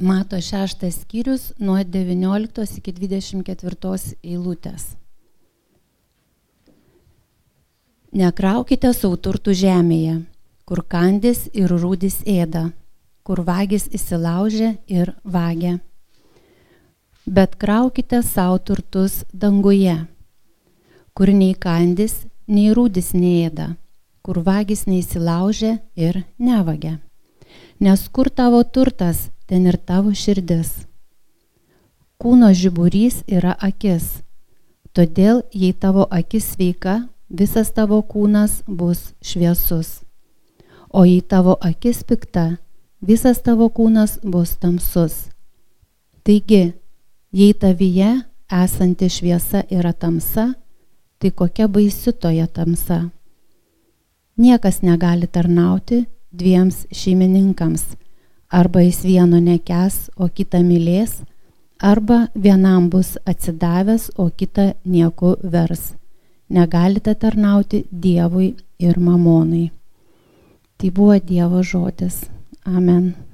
Mato šeštas skyrius nuo 19 iki 24 eilutės. Nekraukite sauturtų žemėje, kur kandis ir rūdis ėda, kur vagis įsilaužia ir vagia. Bet kraukite savo turtus danguje, kur nei kandis, nei rūdis neėda, kur vagis neįsilaužia ir nevagia. Nes kur tavo turtas, ten ir tavo širdis. Kūno žiburys yra akis. Todėl, jei tavo akis sveika, visas tavo kūnas bus šviesus. O jei tavo akis pikta, visas tavo kūnas bus tamsus. Taigi, jei tavyje esanti šviesa yra tamsa, tai kokia baisi toje tamsa. Niekas negali tarnauti dviems šeimininkams. Arba jis vieno nekes, o kitą mylės, arba vienam bus atsidavęs, o kitą nieku vers negalite tarnauti Dievui ir mamonai. Tai buvo Dievo žodis. Amen.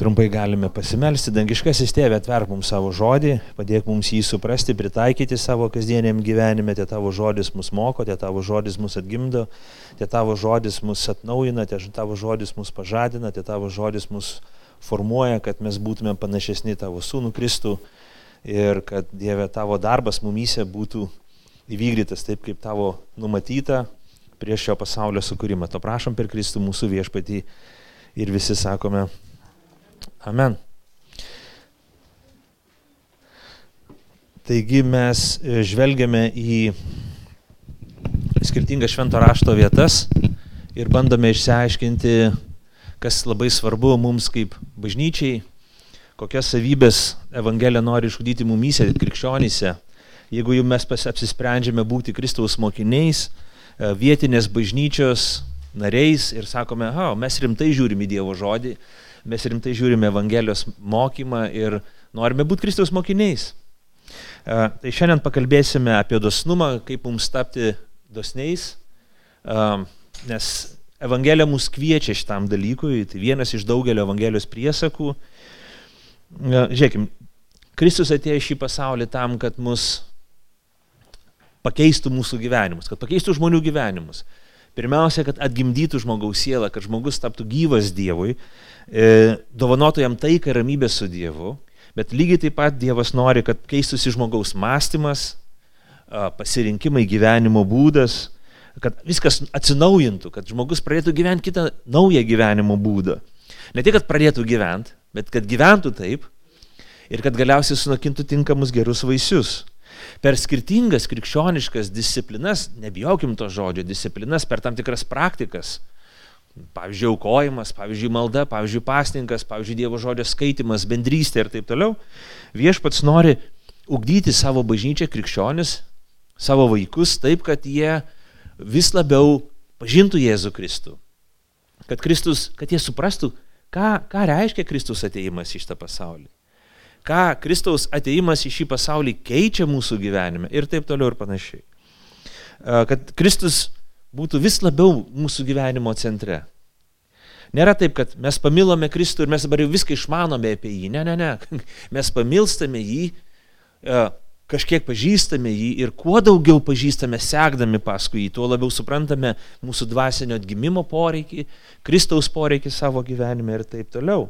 Trumpai galime pasimelsti, dangiškasis tėvė atverk mums savo žodį, padėk mums jį suprasti, pritaikyti savo kasdieniam gyvenime, tie tavo žodis mus moko, tie tavo žodis mus atgimdo, tie tavo žodis mus atnaujina, tie tavo žodis mus pažadina, tie tavo žodis mus formuoja, kad mes būtume panašesni tavo sūnų Kristų ir kad Dieve tavo darbas mumyse būtų įvykdytas taip, kaip tavo numatyta prieš šio pasaulio sukūrimą. To prašom per Kristų mūsų viešpatį ir visi sakome, Amen. Taigi mes e, žvelgiame į skirtingas švento rašto vietas ir bandome išsiaiškinti, kas labai svarbu mums kaip bažnyčiai, kokias savybės Evangelija nori išugdyti mumyse, krikščionyse. Jeigu jau mes apsisprendžiame būti Kristaus mokiniais, e, vietinės bažnyčios nariais ir sakome, ha, mes rimtai žiūrime į Dievo žodį, mes rimtai žiūrime Evangelijos mokymą ir norime būti Kristaus mokiniais. E, tai šiandien pakalbėsime apie dosnumą, kaip mums tapti dosniais, e, nes Evangelija mus kviečia šitam dalykui, tai vienas iš daugelio Evangelijos priesakų. E, žiūrėkime, Kristus atėjo į šį pasaulį tam, kad mus pakeistų mūsų gyvenimus, kad pakeistų žmonių gyvenimus. Pirmiausia, kad atgimdytų žmogaus sielą, kad žmogus taptų gyvas Dievui, e, dovanotų jam taiką ir ramybę su Dievu, bet lygiai taip pat Dievas nori, kad keistųsi žmogaus mąstymas, pasirinkimai, gyvenimo būdas, kad viskas atsinaujintų, kad žmogus pradėtų gyventi kitą naują gyvenimo būdą. Ne tik, kad pradėtų gyventi, bet kad gyventų taip ir kad galiausiai sunokintų tinkamus gerus vaisius per skirtingas krikščioniškas disciplinas, nebijokim to žodžio, disciplinas per tam tikras praktikas. Pavyzdžiui, aukojimas, pavyzdžiui, malda, pavyzdžiui, pasninkas, pavyzdžiui, Dievo žodžio skaitimas, bendrystė ir taip toliau. Viešpats nori ugdyti savo bažnyčią krikščionis, savo vaikus taip, kad jie vis labiau pažintų Jėzų Kristų. Kad, Kristus, kad jie suprastų, ką, ką reiškia Kristus ateimas į šitą pasaulį ką Kristaus ateimas į šį pasaulį keičia mūsų gyvenime ir taip toliau ir panašiai. Kad Kristus būtų vis labiau mūsų gyvenimo centre. Nėra taip, kad mes pamilome Kristų ir mes dabar jau viską išmanome apie jį. Ne, ne, ne. Mes pamilstame jį, kažkiek pažįstame jį ir kuo daugiau pažįstame, sekdami paskui jį, tuo labiau suprantame mūsų dvasinio atgimimo poreikį, Kristaus poreikį savo gyvenime ir taip toliau.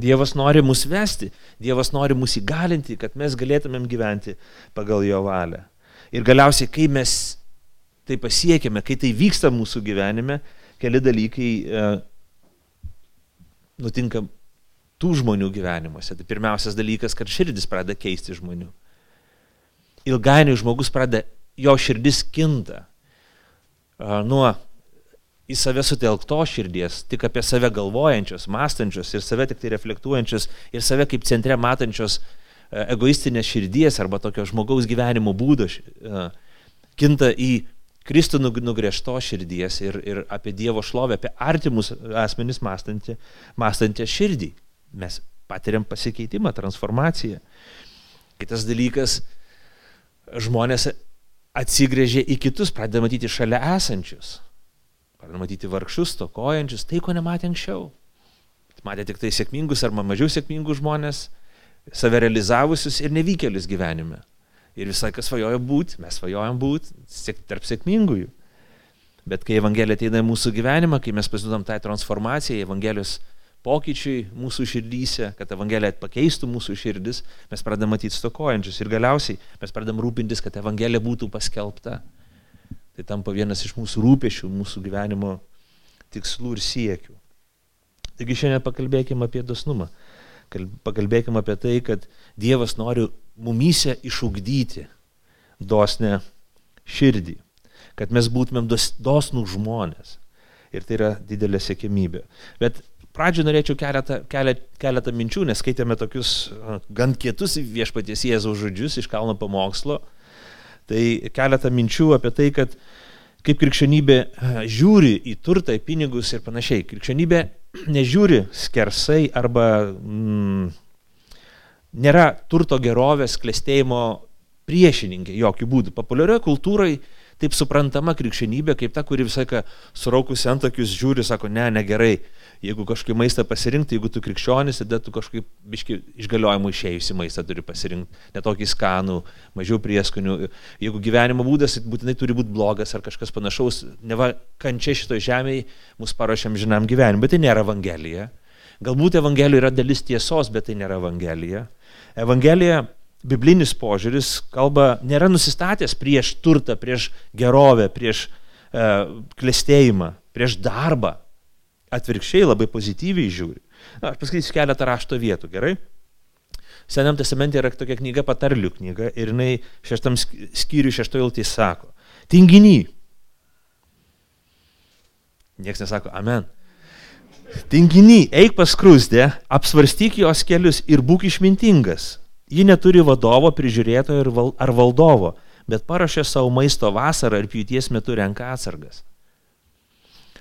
Dievas nori mus vesti, Dievas nori mus įgalinti, kad mes galėtumėm gyventi pagal jo valią. Ir galiausiai, kai mes tai pasiekėme, kai tai vyksta mūsų gyvenime, keli dalykai e, nutinka tų žmonių gyvenimuose. Tai pirmiausias dalykas, kad širdis pradeda keisti žmonių. Ilgainiui žmogus pradeda, jo širdis kinta e, nuo į save sutelkto širdies, tik apie save galvojančios, mąstančios ir save tik tai reflektuojančios ir save kaip centre matančios e, egoistinės širdies arba tokio žmogaus gyvenimo būdo e, kinta į Kristų nugriežto širdies ir, ir apie Dievo šlovę, apie artimus asmenys mąstantį, mąstantį širdį. Mes patiriam pasikeitimą, transformaciją. Kitas dalykas, žmonės atsigrėžia į kitus, pradeda matyti šalia esančius. Pradeda matyti vargšus, tokojančius, tai ko nematė anksčiau. Matė tik tai sėkmingus arba mažiau sėkmingus žmonės, save realizavusius ir nevykėlius gyvenime. Ir visai kas svajoja būti, mes svajojam būti tarp sėkmingųjų. Bet kai Evangelija ateina į mūsų gyvenimą, kai mes pasidodam tai transformacijai, Evangelijos pokyčiui mūsų širdyse, kad Evangelija pakeistų mūsų širdis, mes pradedam matyti stokojančius ir galiausiai mes pradedam rūpintis, kad Evangelija būtų paskelbta. Tai tampa vienas iš mūsų rūpešių, mūsų gyvenimo tikslų ir siekių. Taigi šiandien pakalbėkime apie dosnumą. Pakalbėkime apie tai, kad Dievas nori mumyse išugdyti dosnę širdį, kad mes būtumėm dos, dosnų žmonės. Ir tai yra didelė sėkmybė. Bet pradžioje norėčiau keletą, keletą, keletą minčių, nes skaitėme tokius gan kietus viešpaties Jėzaus žodžius iš kalno pamokslo. Tai keletą minčių apie tai, kad kaip krikščionybė žiūri į turtą, į pinigus ir panašiai. Krikščionybė nežiūri skersai arba mm, nėra turto gerovės klėstėjimo priešininkė jokių būdų. Populiarioje kultūrai taip suprantama krikščionybė kaip ta, kuri visą laiką suraukusi antakius žiūri, sako, ne, negerai, jeigu kažkokį maistą pasirinkti, jeigu tu krikščionis, tada tu kažkaip biški išgaliojimų išėjusi maistą turi pasirinkti, netokį skanų, mažiau prieskonių. Jeigu gyvenimo būdas būtinai turi būti blogas ar kažkas panašaus, ne va kančia šitoje žemėje mus paruošiam žinam gyvenimui, bet tai nėra Evangelija. Galbūt Evangelijoje yra dalis tiesos, bet tai nėra Evangelija. Evangelija biblinis požiūris kalba, nėra nusistatęs prieš turtą, prieš gerovę, prieš e, klėstėjimą, prieš darbą. Atvirkščiai labai pozityviai žiūri. Na, aš pasakysiu keletą rašto vietų, gerai? Senam testamente yra tokia knyga, patarlių knyga, ir jinai šeštam skyriui šeštoje iltį sako, tinginy. Niekas nesako, amen. Tinginy, eik pas krusdę, apsvarstyk jos kelius ir būk išmintingas. Ji neturi vadovo, prižiūrėtojo val, ar valdovo, bet parašė savo maisto vasarą ir pjūties metu renka atsargas.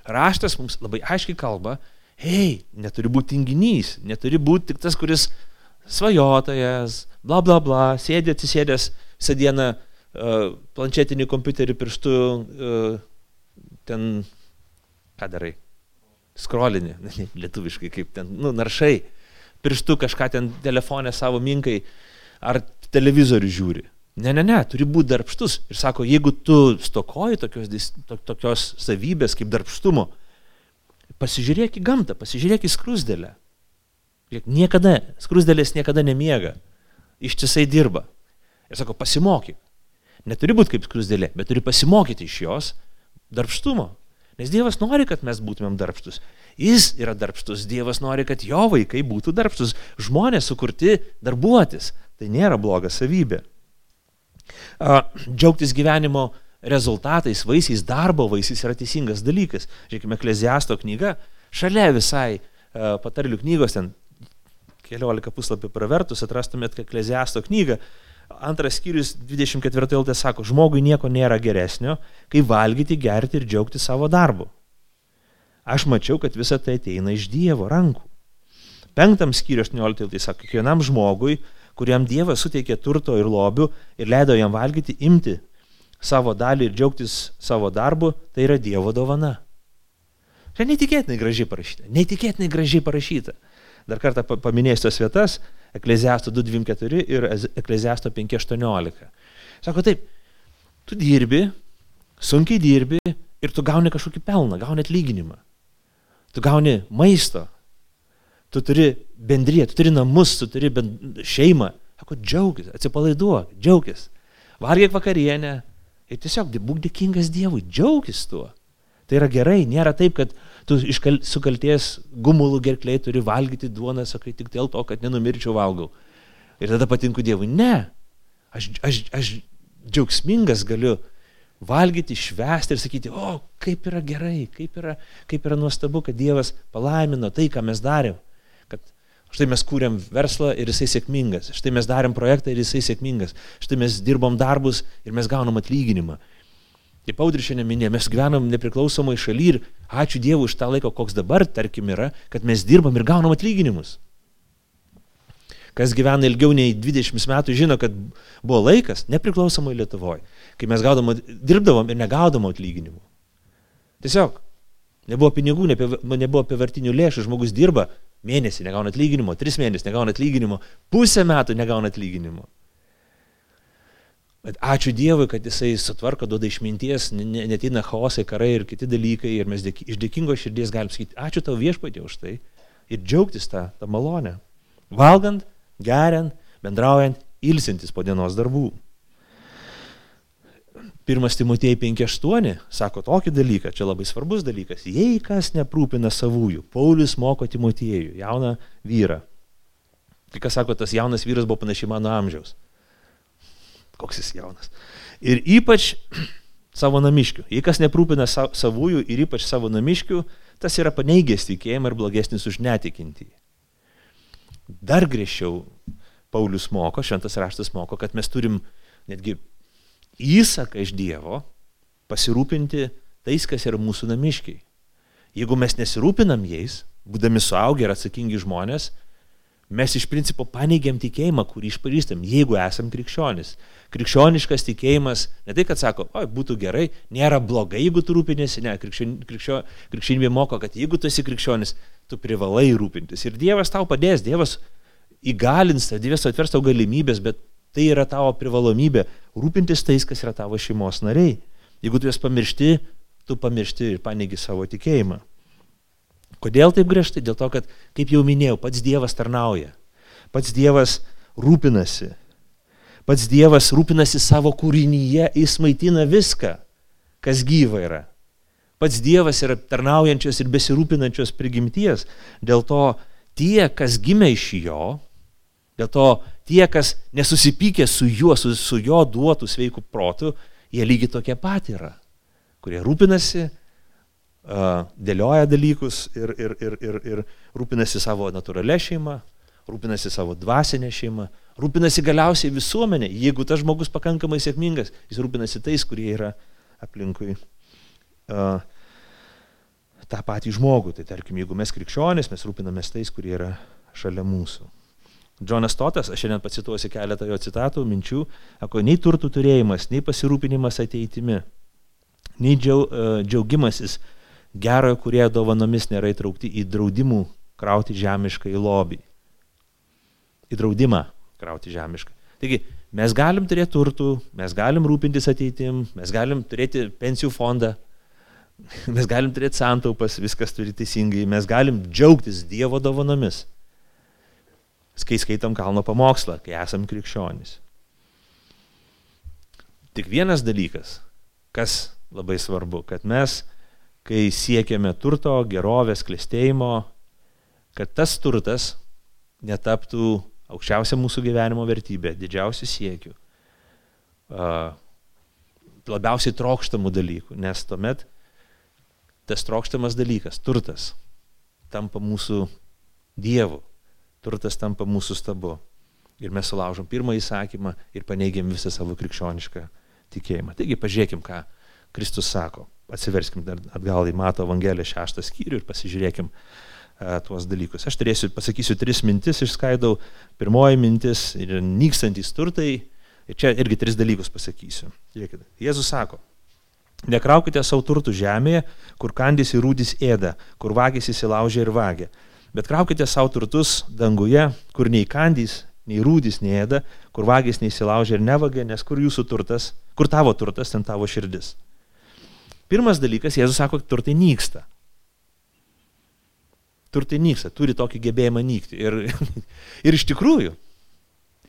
Raštas mums labai aiškiai kalba, hei, neturi būti tinginys, neturi būti tik tas, kuris svajotojas, bla bla bla, sėdė atsisėdęs visą dieną uh, planšetinį kompiuterį pirštu, uh, ten, ką darai, skrolinį, lietuviškai kaip ten, nu, naršai pirštu kažką ten telefonė savo minkai ar televizorių žiūri. Ne, ne, ne, turi būti darbštus. Ir sako, jeigu tu stokoji tokios, tokios savybės kaip darbštumo, pasižiūrėk į gamtą, pasižiūrėk į skrusdėlę. Niekada, skrusdėlės niekada nemiega, ištisai dirba. Ir sako, pasimokyk. Neturi būti kaip skrusdėlė, bet turi pasimokyti iš jos darbštumo. Nes Dievas nori, kad mes būtumėm darbštus. Jis yra darbštus, Dievas nori, kad jo vaikai būtų darbštus. Žmonės sukurti darbuotis. Tai nėra bloga savybė. Džiaugtis gyvenimo rezultatais, vaisiais, darbo vaisiais yra teisingas dalykas. Žiūrėkime, Ekleziasto knyga, šalia visai patarlių knygos, ten keliolika puslapį pravertus, atrastumėt Ekleziasto knygą, Antras skyrius 24 eilutė sako, žmogui nieko nėra geresnio, kai valgyti, gerti ir džiaugti savo darbu. Aš mačiau, kad visa tai ateina iš Dievo rankų. Penktam skyrius 18 eilutė sako, kiekvienam žmogui, kuriam Dievas suteikė turto ir lobių ir leido jam valgyti, imti savo dalį ir džiaugtis savo darbu, tai yra Dievo dovana. Čia neįtikėtinai gražiai parašyta. Neįtikėtinai gražiai parašyta. Dar kartą paminėsiu tas vietas. Ekleziasto 2.24 ir Ekleziasto 5.18. Sako taip, tu dirbi, sunkiai dirbi ir tu gauni kažkokį pelną, gauni atlyginimą. Tu gauni maisto, tu turi bendriją, tu turi namus, tu turi šeimą. Sako, džiaugis, atsipalaiduok, džiaugis. Valgyk vakarienę ir tiesiog būk dėkingas Dievui, džiaugis tuo. Tai yra gerai, nėra taip, kad tu iš sukalties gumulų gerkliai turi valgyti duoną, sakai, tik dėl to, kad nenumirčiau valgau. Ir tada patinku Dievui. Ne, aš, aš, aš džiaugsmingas galiu valgyti, švęsti ir sakyti, o kaip yra gerai, kaip yra, kaip yra nuostabu, kad Dievas palaimino tai, ką mes darėm. Kad štai mes kūrėm verslą ir jisai sėkmingas, štai mes darėm projektą ir jisai sėkmingas, štai mes dirbom darbus ir mes gaunam atlyginimą. Kaip Audri šiandien minėjo, mes gyvenam nepriklausomai šaly ir ačiū Dievui už tą laiką, koks dabar, tarkim, yra, kad mes dirbam ir gaunam atlyginimus. kas gyvena ilgiau nei 20 metų, žino, kad buvo laikas, nepriklausomai Lietuvoje, kai mes gaudom, dirbdavom ir negaudom atlyginimų. Tiesiog nebuvo pinigų, nebuvo apivartinių lėšų, žmogus dirba mėnesį, negauna atlyginimo, tris mėnesius negauna atlyginimo, pusę metų negauna atlyginimo. Bet ačiū Dievui, kad Jisai sutvarko, duoda išminties, netina chaosai, karai ir kiti dalykai ir mes dėki, iš dėkingo širdies galim sakyti, ačiū tau viešpatė už tai ir džiaugtis tą, tą malonę. Valgant, geriant, bendraujant, ilsintis po dienos darbų. Pirmas Timotėjai 5.8 sako tokį dalyką, čia labai svarbus dalykas. Jei kas neprūpina savųjų, Paulius moko Timotėjų, jauną vyrą. Kai kas sako, tas jaunas vyras buvo panašiai mano amžiaus koks jis jaunas. Ir ypač savo namiškių. Jei kas neprūpina savųjų ir ypač savo namiškių, tas yra paneigęs tikėjimą ir blogesnis už netikintį. Dar griežčiau Paulius moko, šventas raštas moko, kad mes turim netgi įsaką iš Dievo pasirūpinti tais, kas yra mūsų namiškiai. Jeigu mes nesirūpinam jais, būdami suaugę ir atsakingi žmonės, mes iš principo paneigiam tikėjimą, kurį išpažįstam, jeigu esam krikščionis. Krikščioniškas tikėjimas, ne tai, kad sako, oi, būtų gerai, nėra blogai, jeigu tu rūpinėsi, ne, krikščionybė krikščio, krikščio moko, kad jeigu tu esi krikščionis, tu privalai rūpintis. Ir Dievas tau padės, Dievas įgalins, Dievas atvers tau galimybės, bet tai yra tavo privalomybė rūpintis tais, kas yra tavo šeimos nariai. Jeigu tu jas pamiršti, tu pamiršti ir paneigi savo tikėjimą. Kodėl taip griežtai? Dėl to, kad, kaip jau minėjau, pats Dievas tarnauja. Pats Dievas rūpinasi. Pats Dievas rūpinasi savo kūrinyje, jis maitina viską, kas gyva yra. Pats Dievas yra tarnaujančios ir besirūpinančios prigimties. Dėl to tie, kas gimė iš jo, dėl to tie, kas nesusipykė su juo, su, su jo duotų sveikų protų, jie lygiai tokie pat yra, kurie rūpinasi, dėlioja dalykus ir, ir, ir, ir, ir rūpinasi savo natūralią šeimą, rūpinasi savo dvasinę šeimą, rūpinasi galiausiai visuomenė. Jeigu tas žmogus pakankamai sėkmingas, jis rūpinasi tais, kurie yra aplinkui uh, tą patį žmogų. Tai tarkim, jeigu mes krikščionys, mes rūpinamės tais, kurie yra šalia mūsų. Džonas Totas, aš šiandien pacituosiu keletą jo citatų, minčių, sako, nei turtų turėjimas, nei pasirūpinimas ateitimi, nei uh, džiaugimasis gerojo kurie dovanomis nėra įtraukti į draudimų krauti žemišką į lobį. Į draudimą krauti žemišką. Taigi, mes galim turėti turtų, mes galim rūpintis ateitim, mes galim turėti pensijų fondą, mes galim turėti santaupas, viskas turi teisingai, mes galim džiaugtis Dievo dovanomis, kai skaitom kalno pamokslą, kai esam krikščionys. Tik vienas dalykas, kas labai svarbu, kad mes kai siekiame turto, gerovės, klėstėjimo, kad tas turtas netaptų aukščiausia mūsų gyvenimo vertybė, didžiausių siekių, labiausiai trokštamų dalykų, nes tuomet tas trokštamas dalykas, turtas, tampa mūsų dievu, turtas tampa mūsų stabu. Ir mes sulaužom pirmą įsakymą ir paneigiam visą savo krikščionišką tikėjimą. Taigi pažiūrėkim, ką Kristus sako atsiverskim dar atgal į Mato Evangeliją šeštą skyrių ir pasižiūrėkim uh, tuos dalykus. Aš turėsiu, pasakysiu tris mintis, išskaidau. Pirmoji mintis yra nykstantis turtai. Ir čia irgi tris dalykus pasakysiu. Žiūrėkite. Jėzus sako, nekraukite savo turtų žemėje, kur kandys ir rūdys ėda, kur vagis įsilaužia ir vagia. Bet kraukite savo turtus danguje, kur nei kandys, nei rūdys neėda, kur vagis neįsilaužia ir nevagia, nes kur jūsų turtas, kur tavo turtas, ten tavo širdis. Pirmas dalykas, Jėzus sako, turtai nyksta. Turtai nyksta, turi tokį gebėjimą nykti. Ir, ir iš tikrųjų,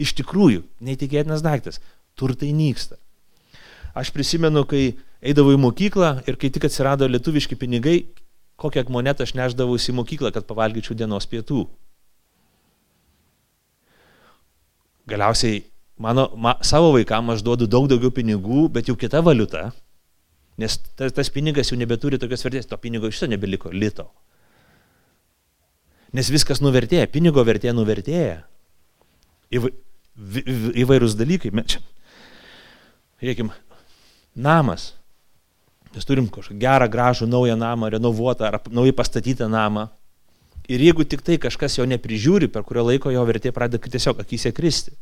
iš tikrųjų, neįtikėtinas daiktas, turtai nyksta. Aš prisimenu, kai eidavau į mokyklą ir kai tik atsirado lietuviški pinigai, kokią monetą aš neždavausi į mokyklą, kad pavalgyčiau dienos pietų. Galiausiai mano, ma, savo vaikams aš duodu daug daugiau pinigų, bet jau kita valiuta, Nes tas, tas pinigas jau nebeturi tokios vertės, to pinigo iš viso nebeliko, lito. Nes viskas nuvertėja, pinigo vertė nuvertėja. Įva, įvairūs dalykai. Čia, žiūrėkim, namas. Mes turim kažkokį gerą, gražų, naują namą, renovuotą ar naujai pastatytą namą. Ir jeigu tik tai kažkas jo neprižiūri, per kurio laiko jo vertė pradeda tiesiog akise kristi.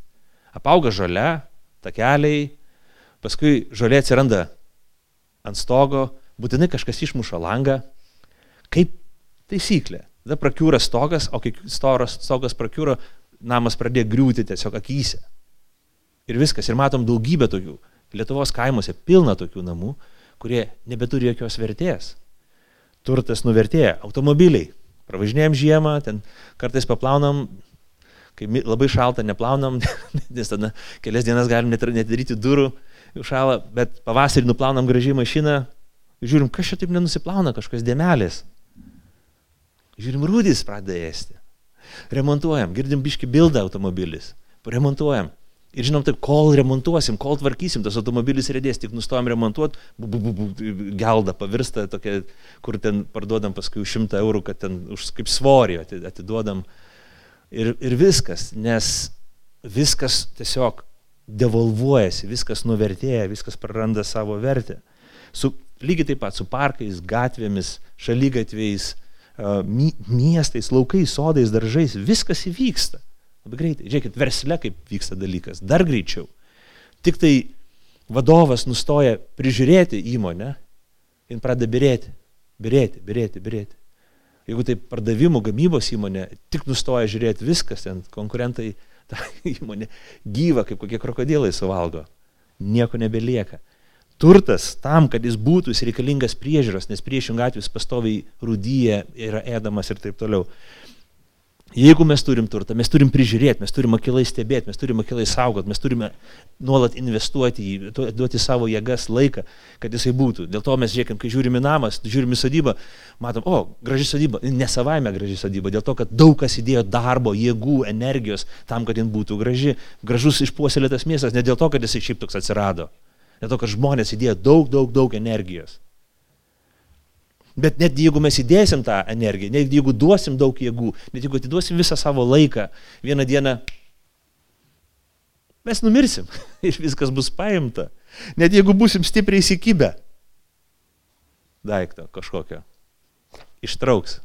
Apauga žalia, takeliai, paskui žolė atsiranda ant stogo, būtinai kažkas išmuša langą, kaip taisyklė. Tada prakiūra stogas, o kai storas stogas prakiūra, namas pradėjo griūti tiesiog akise. Ir viskas. Ir matom daugybę tokių. Lietuvos kaimuose pilna tokių namų, kurie nebeturi jokios vertės. Turtas nuvertėja. Automobiliai. Pravažinėjom žiemą, ten kartais paplaunam, kai labai šalta, neplaunam, nes tada kelias dienas galim net, net daryti durų, šalą, bet pavasarį nuplaunam gražiai mašiną, žiūrim, kas čia taip nenusiplauna, kažkokios dėmelės. Žiūrim, rūdys pradeda ėsti. Remontuojam, girdim biški bildą automobilis, remontuojam. Ir žinom, taip, kol remontuosim, kol tvarkysim, tas automobilis rėdės, tik nustojam remontuoti, gelda pavirsta tokia, kur ten parduodam paskui už šimtą eurų, kad ten už kaip svorį atiduodam. Ir, ir viskas, nes viskas tiesiog devalvuojasi, viskas nuvertėja, viskas praranda savo vertę. Su, lygiai taip pat su parkais, gatvėmis, šalygatviais, miestais, laukais, sodais, daržais, viskas įvyksta. Labai greitai. Žiūrėkit, versle kaip vyksta dalykas. Dar greičiau. Tik tai vadovas nustoja prižiūrėti įmonę ir pradeda birėti. Birėti, birėti, birėti. Jeigu tai pardavimų gamybos įmonė tik nustoja žiūrėti viskas, ten konkurentai tą įmonę gyvą, kaip kokie krokodilai suvalgo. Nieko nebelieka. Turtas tam, kad jis būtų, jis reikalingas priežiūros, nes priešingų atveju pastoviai rudyje yra ėdamas ir taip toliau. Jeigu mes turim turtą, mes turim prižiūrėti, mes turim akilai stebėti, mes turim akilai saugot, mes turime nuolat investuoti į, duoti savo jėgas, laiką, kad jisai būtų. Dėl to mes žiūrėkim, kai žiūrime namas, žiūrime sodybą, matom, o, graži sodyba, ne savaime graži sodyba, dėl to, kad daug kas įdėjo darbo, jėgų, energijos tam, kad jin būtų graži, gražus išpuoselėtas miestas, ne dėl to, kad jisai šiaip toks atsirado, dėl to, kad žmonės įdėjo daug, daug, daug energijos. Bet net jeigu mes įdėsim tą energiją, net jeigu duosim daug jėgų, net jeigu atiduosim visą savo laiką, vieną dieną mes numirsim ir viskas bus paimta. Net jeigu busim stipriai įsikibę daiktą kažkokio, ištrauks,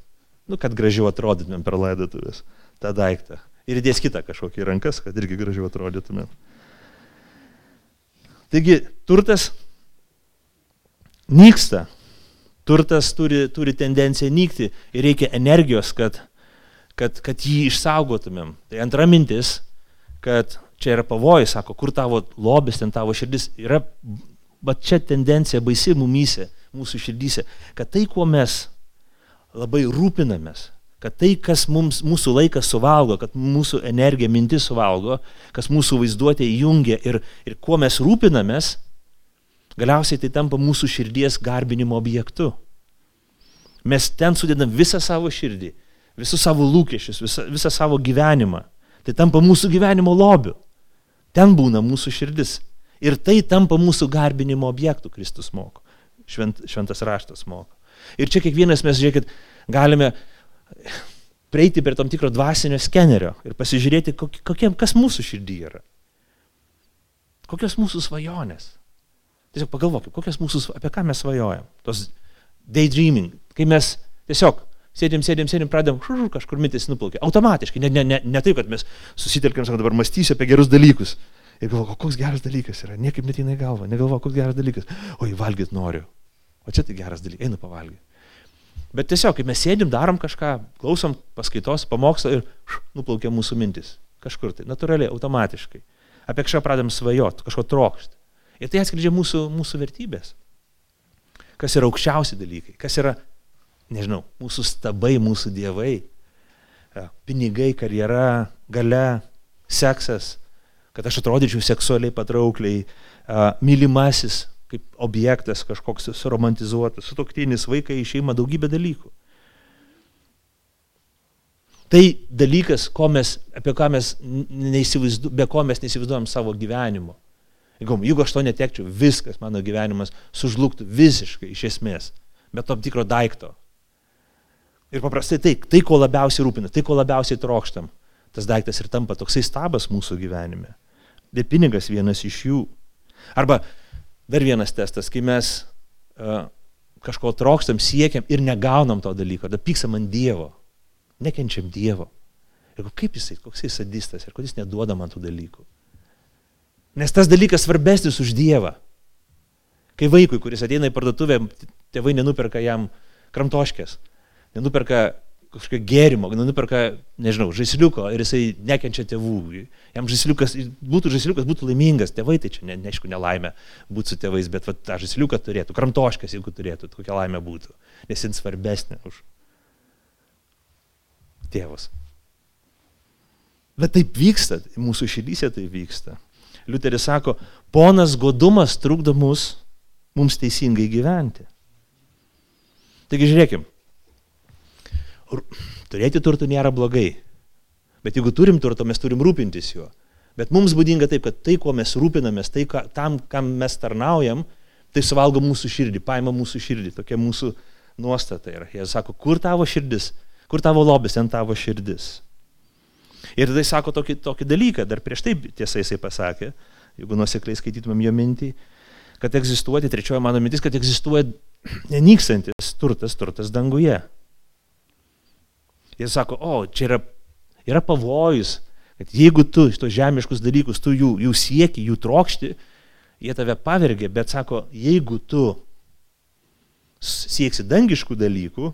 nu, kad gražiau atrodytumėm per laidotuvės tą daiktą. Ir įdės kitą kažkokį rankas, kad irgi gražiau atrodytumėm. Taigi, turtas nyksta, turtas turi, turi tendenciją nykti ir reikia energijos, kad, kad, kad jį išsaugotumėm. Tai antra mintis, kad čia yra pavojus, sako, kur tavo lobis, ten tavo širdis, yra, bet čia tendencija baisi mumyse, mūsų širdyse, kad tai, kuo mes labai rūpinamės, kad tai, kas mums, mūsų laikas suvalgo, kad mūsų energija, mintis suvalgo, kas mūsų vaizduotė įjungia ir, ir kuo mes rūpinamės, Galiausiai tai tampa mūsų širdies garbinimo objektu. Mes ten sudedam visą savo širdį, visus savo lūkesčius, visą, visą savo gyvenimą. Tai tampa mūsų gyvenimo lobiu. Ten būna mūsų širdis. Ir tai tampa mūsų garbinimo objektų, Kristus moko. Švent, šventas raštas moko. Ir čia kiekvienas mes, žiūrėkit, galime prieiti prie tam tikro dvasinio skenerio ir pasižiūrėti, kokie, kas mūsų širdį yra. Kokios mūsų svajonės. Tiesiog pagalvokime, kokias mūsų, apie ką mes svajojam. Tos daydreaming, kai mes tiesiog sėdėm, sėdėm, sėdėm, pradėm šužu, kažkur mintis nuplaukė. Automatiškai, ne, ne, ne, ne taip, kad mes susitelkėm, sakom, dabar mąstysiu apie gerus dalykus. Ir galvoju, koks geras dalykas yra, niekaip netina į galvą, negalvoju, koks geras dalykas. Oi, valgyt noriu. O čia tai geras dalykas, einu pavalgyti. Bet tiesiog, kai mes sėdim, darom kažką, klausom paskaitos, pamokslo ir š, nuplaukia mūsų mintis. Kažkur tai, natūraliai, automatiškai. Apie kažką pradėm svajoti, kažko trokšti. Ir tai atskleidžia mūsų, mūsų vertybės. Kas yra aukščiausi dalykai, kas yra, nežinau, mūsų stabai, mūsų dievai, pinigai, karjera, gale, seksas, kad aš atrodyčiau seksualiai patraukliai, mylimasis kaip objektas kažkoks suromantizuotas, sutoktinis, vaikai, šeima, daugybė dalykų. Tai dalykas, mes, apie ką mes be ko mes neįsivaizduojam savo gyvenimo. Jeigu, aš to netekčiau, viskas mano gyvenimas sužlugtų visiškai iš esmės, bet tam tikro daikto. Ir paprastai tai, tai ko labiausiai rūpina, tai ko labiausiai trokštam, tas daiktas ir tampa toksai stabas mūsų gyvenime. Bet pinigas vienas iš jų. Arba dar vienas testas, kai mes uh, kažko trokštam, siekiam ir negaunam to dalyko, tada pyksam ant Dievo. nekenčiam Dievo. Ir kaip jisai, koks jis sadistas ir kodėl jis neduoda man tų dalykų. Nes tas dalykas svarbesnis už Dievą. Kai vaikui, kuris ateina į parduotuvę, tėvai nenuperka jam kramtoškės, nenuperka kažkokio gėrimo, nuperka, nežinau, žaisliuko ir jisai nekenčia tėvų. Jam žaisliukas, būtų žaisliukas, būtų laimingas, tėvai tai čia, ne, neaišku, nelaimė būti su tėvais, bet va, tą žaisliuką turėtų, kramtoškas, jeigu turėtų, kokia laimė būtų, nes jis svarbesnė už tėvus. Bet taip vyksta, mūsų širdyse tai vyksta. Liuteris sako, ponas godumas trukdo mus, mums teisingai gyventi. Taigi žiūrėkim, turėti turtų nėra blogai. Bet jeigu turim turto, mes turim rūpintis juo. Bet mums būdinga taip, kad tai, kuo mes rūpinamės, tai, ką, tam, kam mes tarnaujam, tai suvalgo mūsų širdį, paima mūsų širdį. Tokia mūsų nuostata yra. Jie sako, kur tavo širdis, kur tavo lobis, ten tavo širdis. Ir tada sako tokį, tokį dalyką, dar prieš tai tiesai jisai pasakė, jeigu nusekliai skaitytumėm jo mintį, kad egzistuoti, trečioji mano mintis, kad egzistuoja nenykstantis turtas, turtas danguje. Jis sako, o, čia yra, yra pavojus, kad jeigu tu šitos žemiškus dalykus, tu jų, jų sieki, jų trokšti, jie tave pavergia, bet sako, jeigu tu sieksi dangiškų dalykų,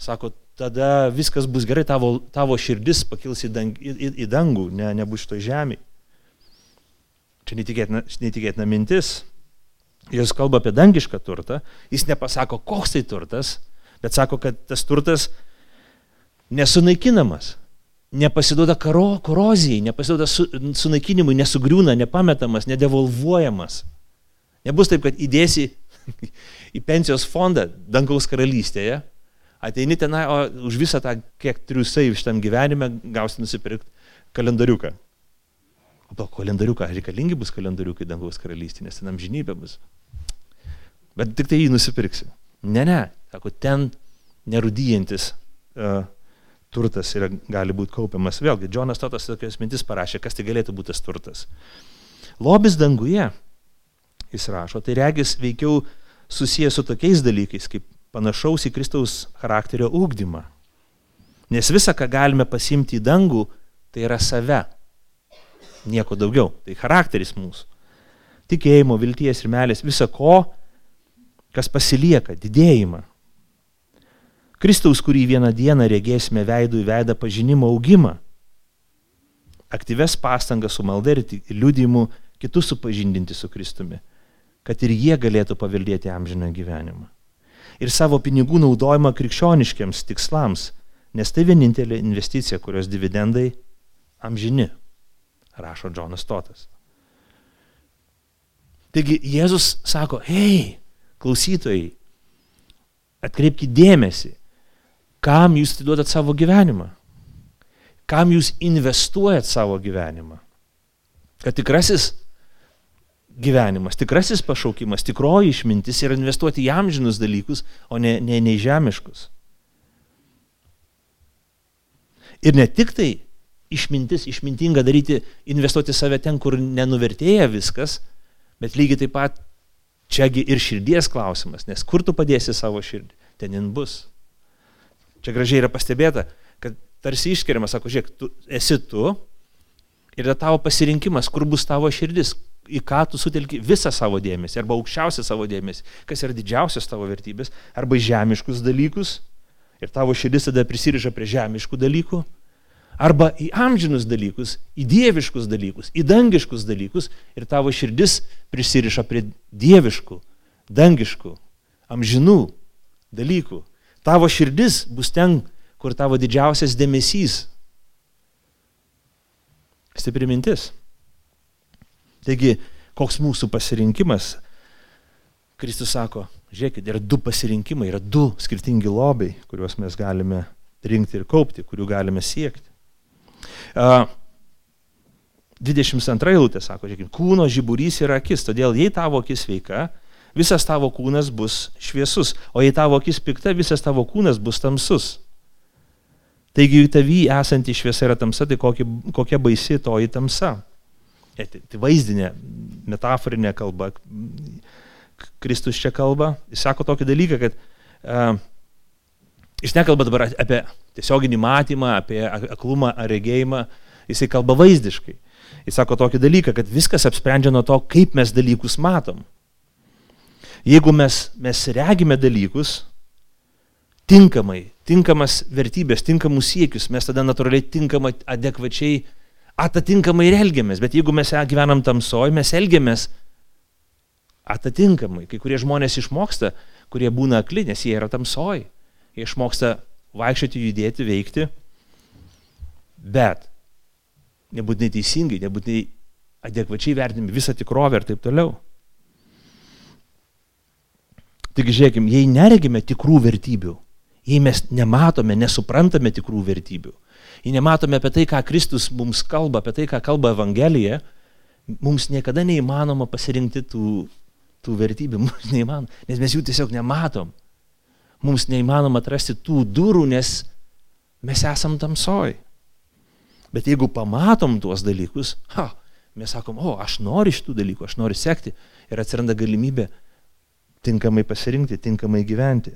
sako, tada viskas bus gerai, tavo, tavo širdis pakils į, dang, į, į, į dangų, ne, nebus šito žemė. Čia netikėtina, netikėtina mintis. Jis kalba apie dangišką turtą, jis nepasako, koks tai turtas, bet sako, kad tas turtas nesunaikinamas, nepasiduoda karo, korozijai, nepasiduoda su, sunaikinimui, nesugriūna, nepametamas, nedevolvuojamas. Nebus taip, kad įdėsi į pensijos fondą dangaus karalystėje, ateini tenai, o už visą tą, kiek triusai šitam gyvenime, gausi nusipirkti kalendariuką. O to kalendariuką, reikalingi bus kalendariukai dangaus karalystė, nes ten amžinybė bus. Bet tik tai jį nusipirksi. Ne, ne, sako, ten nerudyjantis uh, turtas yra, gali būti kaupiamas. Vėlgi, Džonas Totas tokias mintis parašė, kas tai galėtų būti tas turtas. Lobis danguje, jis rašo, tai regis veikiau susijęs su tokiais dalykais, kaip panašaus į Kristaus charakterio ūkdymą. Nes visa, ką galime pasimti į dangų, tai yra save. Nieko daugiau. Tai charakteris mūsų. Tikėjimo, vilties ir melės, visa ko, kas pasilieka, didėjimą. Kristaus, kurį vieną dieną regėsime veidų į veidą pažinimo augimą, aktyves pastangas su malda ir liudimu kitus supažindinti su Kristumi, kad ir jie galėtų paveldėti amžiną gyvenimą. Ir savo pinigų naudojimą krikščioniškiams tikslams, nes tai vienintelė investicija, kurios dividendai amžini, rašo Džonas Totas. Taigi Jėzus sako, hei, klausytojai, atkreipkite dėmesį, Kam jūs atiduodat savo gyvenimą? Kam jūs investuojat savo gyvenimą? Kad tikrasis gyvenimas, tikrasis pašaukimas, tikroji išmintis yra investuoti į amžinus dalykus, o ne, ne, ne žemiškus. Ir ne tik tai išmintis, išmintinga daryti, investuoti save ten, kur nenuvertėja viskas, bet lygiai taip pat čiagi ir širdies klausimas, nes kur tu padėsi savo širdį, ten jin bus. Čia gražiai yra pastebėta, kad tarsi išskiriamas, sako, žiūrėk, tu esi tu ir yra tavo pasirinkimas, kur bus tavo širdis, į ką tu sutelki visą savo dėmesį, arba aukščiausią savo dėmesį, kas yra didžiausias tavo vertybės, arba žemiškus dalykus, ir tavo širdis tada prisiriša prie žemiškų dalykų, arba į amžinus dalykus, į dieviškus dalykus, į dangiškus dalykus, ir tavo širdis prisiriša prie dieviškų, dangiškų, amžinų dalykų. Tavo širdis bus ten, kur tavo didžiausias dėmesys. Stipri mintis. Taigi, koks mūsų pasirinkimas? Kristus sako, žiūrėkit, yra du pasirinkimai, yra du skirtingi lobiai, kuriuos mes galime rinkti ir kaupti, kurių galime siekti. Uh, 22 eilutė sako, žiūrėkit, kūno žiburys yra akis, todėl jei tavo akis sveika, visas tavo kūnas bus šviesus, o jei tavo akis pikta, visas tavo kūnas bus tamsus. Taigi tavy esanti šviesa yra tamsa, tai kokia, kokia baisi toji tamsa. Tai, tai vaizdinė, metaforinė kalba. Kristus čia kalba. Jis sako tokį dalyką, kad uh, Jis nekalba dabar apie tiesioginį matymą, apie aklumą ar regėjimą, jisai kalba vaizdiškai. Jis sako tokį dalyką, kad viskas apsprendžia nuo to, kaip mes dalykus matom. Jeigu mes, mes regime dalykus tinkamai, tinkamas vertybės, tinkamus siekius, mes tada natūraliai tinkamai, adekvačiai, atatinkamai ir elgiamės. Bet jeigu mes gyvenam tamsoj, mes elgiamės atatinkamai. Kai kurie žmonės išmoksta, kurie būna akli, nes jie yra tamsoj. Jie išmoksta vaikščioti, judėti, veikti. Bet nebūtinai teisingai, nebūtinai adekvačiai vertinami visą tikrovę ir taip toliau. Taigi žiūrėkime, jei neregime tikrų vertybių, jei mes nematome, nesuprantame tikrų vertybių, jei nematome apie tai, ką Kristus mums kalba, apie tai, ką kalba Evangelija, mums niekada neįmanoma pasirinkti tų, tų vertybių, mums neįmanoma, nes mes jų tiesiog nematom. Mums neįmanoma atrasti tų durų, nes mes esam tamsoj. Bet jeigu pamatom tuos dalykus, ha, mes sakom, o, aš noriu šitų dalykų, aš noriu sekti ir atsiranda galimybė tinkamai pasirinkti, tinkamai gyventi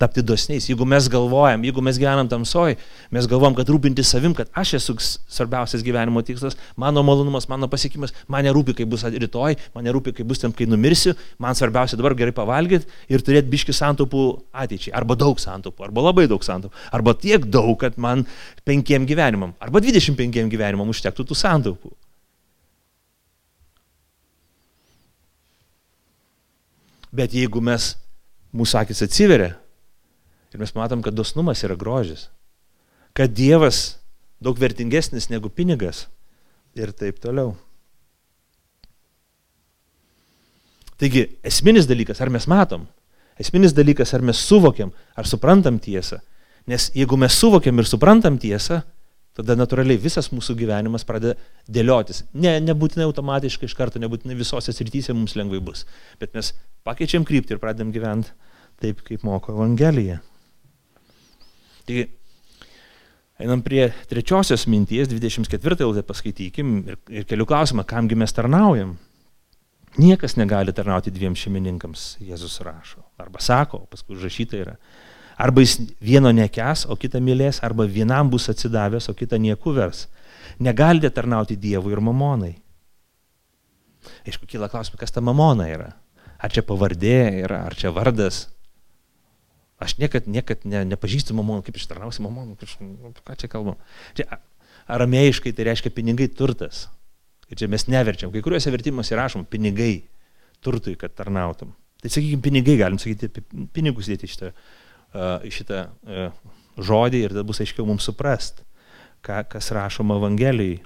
tapti dosniais. Jeigu mes galvojam, jeigu mes gyvenam tamsoj, mes galvom, kad rūpinti savim, kad aš esu svarbiausias gyvenimo tikslas, mano malonumas, mano pasiekimas, man nerūpi, kaip bus rytoj, man nerūpi, kaip bus ten, kai numirsiu, man svarbiausia dabar gerai pavalgyti ir turėti biški santaupų ateičiai, arba daug santaupų, arba labai daug santaupų, arba tiek daug, kad man penkiem gyvenimam, arba 25 gyvenimam užtektų tų santaupų. Bet jeigu mes, mūsų akis atsiveria, Ir mes matom, kad dosnumas yra grožis. Kad Dievas daug vertingesnis negu pinigas. Ir taip toliau. Taigi, esminis dalykas, ar mes matom, esminis dalykas, ar mes suvokiam, ar suprantam tiesą. Nes jeigu mes suvokiam ir suprantam tiesą, tada natūraliai visas mūsų gyvenimas pradeda dėliotis. Ne, nebūtinai automatiškai iš karto, nebūtinai visose srityse mums lengvai bus. Bet mes pakeičiam kryptį ir pradedam gyventi taip, kaip moko Evangelija. Taigi, einam prie trečiosios minties, 24 eilutę paskaitykim ir, ir kelių klausimą, kamgi mes tarnaujam. Niekas negali tarnauti dviem šeimininkams, Jėzus rašo. Arba sako, paskui užrašyta yra. Arba jis vieno nekes, o kitą mylės, arba vienam bus atsidavęs, o kitą nieku vers. Negalite tarnauti Dievui ir mamonai. Aišku, kyla klausimas, kas ta mamona yra. Ar čia pavardė yra, ar čia vardas. Aš niekad, niekad ne, nepažįstu mamonų, kaip ištarnausi mamonų, nu, ką čia kalbam. Čia aramėjiškai tai reiškia pinigai turtas. Ir čia mes neverčiam. Kai kuriuose vertimuose rašom pinigai turtui, kad tarnautum. Tai sakykime, pinigai, galim sakyti, pinigus dėti šitą, šitą žodį ir tada bus aiškiau mums suprast, ką, kas rašoma Evangelijai.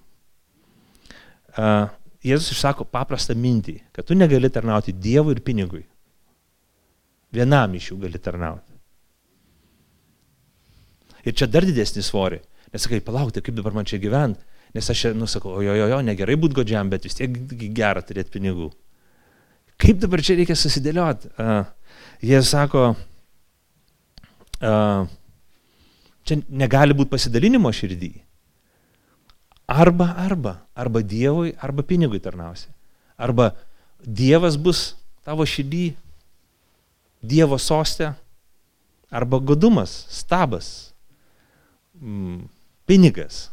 Jėzus išsako paprastą mintį, kad tu negali tarnauti Dievui ir pinigui. Vienam iš jų gali tarnauti. Ir čia dar didesnį svorį. Nes sakai, palaukti, kaip dabar man čia gyventi. Nes aš, nu, sakau, jo, jo, jo, negerai būti godžiam, bet vis tiek gera turėti pinigų. Kaip dabar čia reikia susidėlioti? Uh, jie sako, uh, čia negali būti pasidalinimo širdį. Arba, arba, arba Dievui, arba pinigui tarnausi. Arba Dievas bus tavo širdį, Dievo sostė, arba godumas, stabas, mm, pinigas,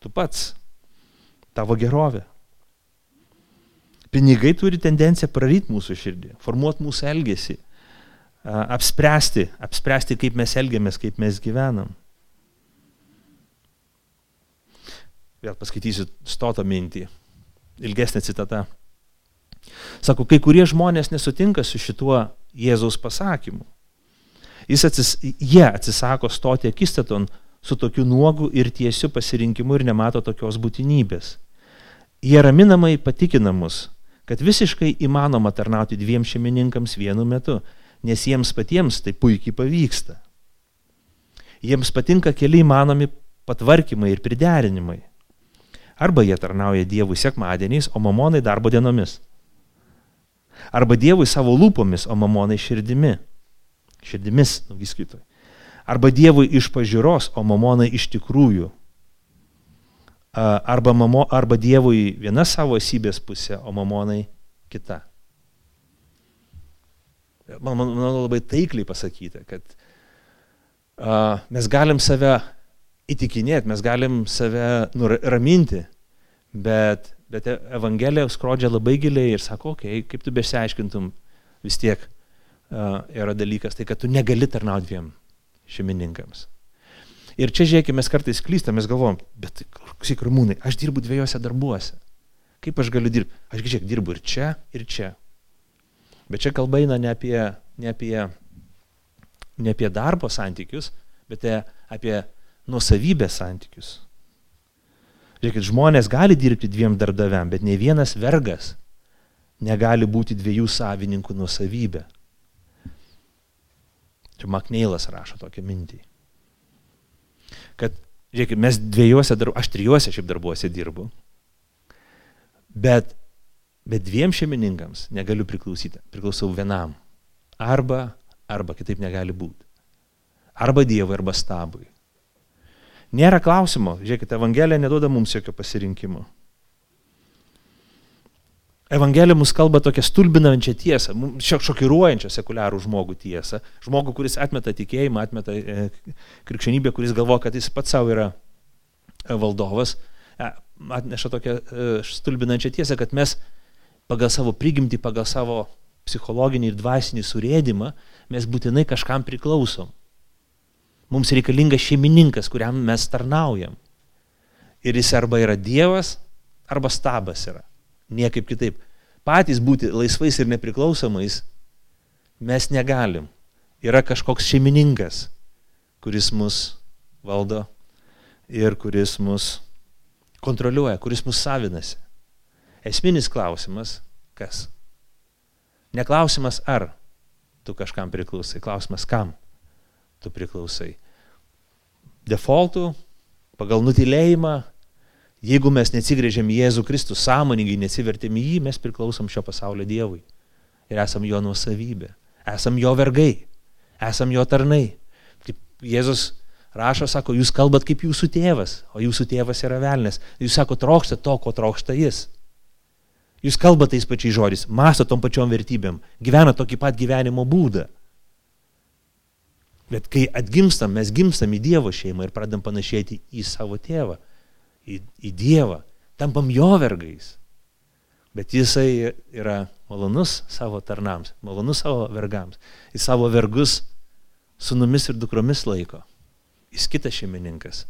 tu pats, tavo gerovė. Pinigai turi tendenciją praryti mūsų širdį, formuoti mūsų elgesį, apspręsti, apspręsti, kaip mes elgiamės, kaip mes gyvenam. Vėl paskaitysiu stotą mintį. Ilgesnė citata. Sako, kai kurie žmonės nesutinka su šituo Jėzaus pasakymu. Jis atsis, jie atsisako stoti akistaton su tokiu nuogu ir tiesiu pasirinkimu ir nemato tokios būtinybės. Jie raminamai patikina mus, kad visiškai įmanoma tarnauti dviem šeimininkams vienu metu, nes jiems patiems tai puikiai pavyksta. Jiems patinka keli įmanomi patvarkymai ir priderinimai. Arba jie tarnauja Dievui sekmadieniais, o mamonai darbo dienomis. Arba Dievui savo lūpomis, o mamonai širdimi. Širdimis, nu viskitoj. Arba Dievui iš pažiūros, o mamonai iš tikrųjų. Arba, mamo, arba Dievui viena savo esybės pusė, o mamonai kita. Man, man, man labai taikliai pasakyta, kad uh, mes galim save įtikinėti, mes galim save nuraminti, bet, bet Evangelija skrodžia labai giliai ir sako, okei, okay, kaip tu besiaiškintum, vis tiek uh, yra dalykas, tai kad tu negali tarnauti dviem šeimininkams. Ir čia žiūrėkime, mes kartais klystam, mes galvom, bet klausyk, rumūnai, aš dirbu dviejose darbuose. Kaip aš galiu dirbti? Aš žiūrėk, dirbu ir čia, ir čia. Bet čia kalba eina ne apie, ne apie, ne apie darbo santykius, bet apie nuosavybės santykius. Žiūrėkit, žmonės gali dirbti dviem darbdaviam, bet ne vienas vergas negali būti dviejų savininkų nuosavybė. Čia Makneilas rašo tokią mintį. Kad, žiūrėkit, mes dviejose, darbu, aš trijuose šiaip darbuose dirbu, bet, bet dviem šeimininkams negaliu priklausyti, priklausau vienam. Arba, arba kitaip negali būti. Arba Dievui, arba stabui. Nėra klausimo, žiūrėkite, Evangelija neduoda mums jokio pasirinkimo. Evangelija mus kalba tokią stulbinančią tiesą, šiek šokiruojančią sekuliarų žmogų tiesą. Žmogų, kuris atmeta tikėjimą, atmeta e, krikščionybę, kuris galvo, kad jis pats savo yra e, valdovas, e, atneša tokią e, stulbinančią tiesą, kad mes pagal savo prigimtį, pagal savo psichologinį ir dvasinį surėdimą, mes būtinai kažkam priklausom. Mums reikalingas šeimininkas, kuriam mes tarnaujam. Ir jis arba yra Dievas, arba stabas yra. Niekaip kitaip. Patys būti laisvais ir nepriklausomais mes negalim. Yra kažkoks šeimininkas, kuris mus valdo ir kuris mus kontroliuoja, kuris mus savinasi. Esminis klausimas - kas? Neklausimas ar tu kažkam priklausai, klausimas kam tu priklausai. Defaultų, pagal nutilėjimą, Jeigu mes neatsigrėžėm į Jėzų Kristų, sąmoningai neatsivertėm į jį, mes priklausom šio pasaulio Dievui. Ir esam jo nuosavybė. Esam jo vergai. Esam jo tarnai. Kaip Jėzus rašo, sako, jūs kalbat kaip jūsų tėvas, o jūsų tėvas yra velnės. Jūs sako, trokšta to, ko trokšta jis. Jūs kalbate tais pačiais žodžiais, masto tom pačiom vertybėm, gyvena tokį pat gyvenimo būdą. Bet kai atgimstam, mes gimstam į Dievo šeimą ir pradam panašėti į savo tėvą į, į Dievą, tampam jo vergais. Bet jisai yra malonus savo tarnams, malonus savo vergams. Jis savo vergus sunumis ir dukromis laiko. Jis kitas šeimininkas.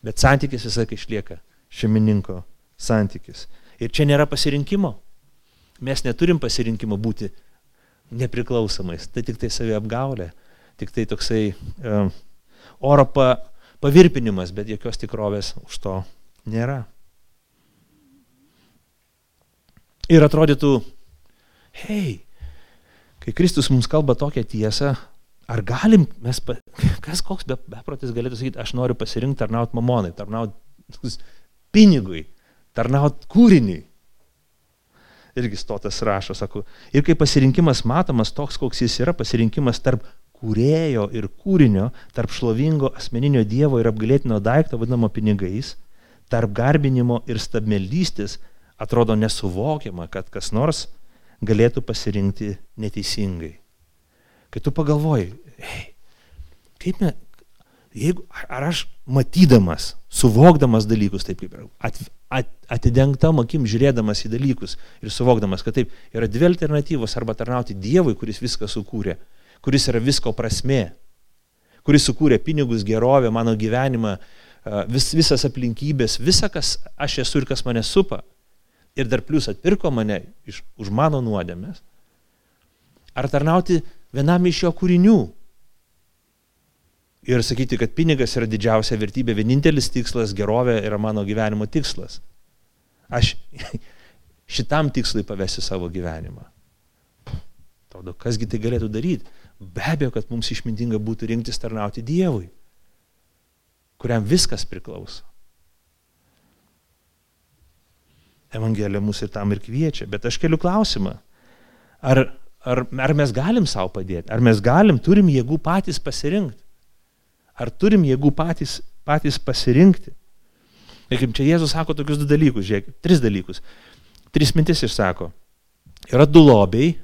Bet santykis visą laiką išlieka šeimininko santykis. Ir čia nėra pasirinkimo. Mes neturim pasirinkimo būti nepriklausomais. Tai tik tai savi apgaulė, tik tai toksai um, oro pa, pavirpinimas, bet jokios tikrovės už to nėra. Ir atrodytų, hei, kai Kristus mums kalba tokią tiesą, ar galim, mes, kas koks be, beprotis galėtų sakyti, aš noriu pasirinkti tarnauti mamonai, tarnauti pinigui, tarnauti kūriniui. Irgi stotas rašo, sako, ir kai pasirinkimas matomas toks, koks jis yra, pasirinkimas tarp kūrėjo ir kūrinio, tarp šlovingo asmeninio Dievo ir apgalėtino daikto vadinamo pinigais, tarp garbinimo ir stabmeldystės atrodo nesuvokiama, kad kas nors galėtų pasirinkti neteisingai. Kai tu pagalvoji, hey, kaip me, jeigu, ar aš matydamas, suvokdamas dalykus, taip kaip at, at, atidengtam akim žiūrėdamas į dalykus ir suvokdamas, kad taip yra dvi alternatyvos arba tarnauti Dievui, kuris viską sukūrė, kuris yra visko prasme, kuris sukūrė pinigus, gerovę, mano gyvenimą, vis, visas aplinkybės, visa, kas aš esu ir kas mane supa, ir dar plus atpirko mane iš, už mano nuodėmės, ar tarnauti vienam iš jo kūrinių ir sakyti, kad pinigas yra didžiausia vertybė, vienintelis tikslas, gerovė yra mano gyvenimo tikslas. Aš šitam tikslui pavesiu savo gyvenimą. Taudo, kasgi tai galėtų daryti? Be abejo, kad mums išmintinga būtų rinktis tarnauti Dievui kuriam viskas priklauso. Evangelija mus ir tam ir kviečia, bet aš keliu klausimą. Ar, ar, ar mes galim savo padėti? Ar mes galim, turim jėgų patys pasirinkti? Ar turim jėgų patys, patys pasirinkti? Ir kaip čia Jėzus sako tokius du dalykus, žiūrėk, tris dalykus. Tris mintis išsako. Yra du lobiai,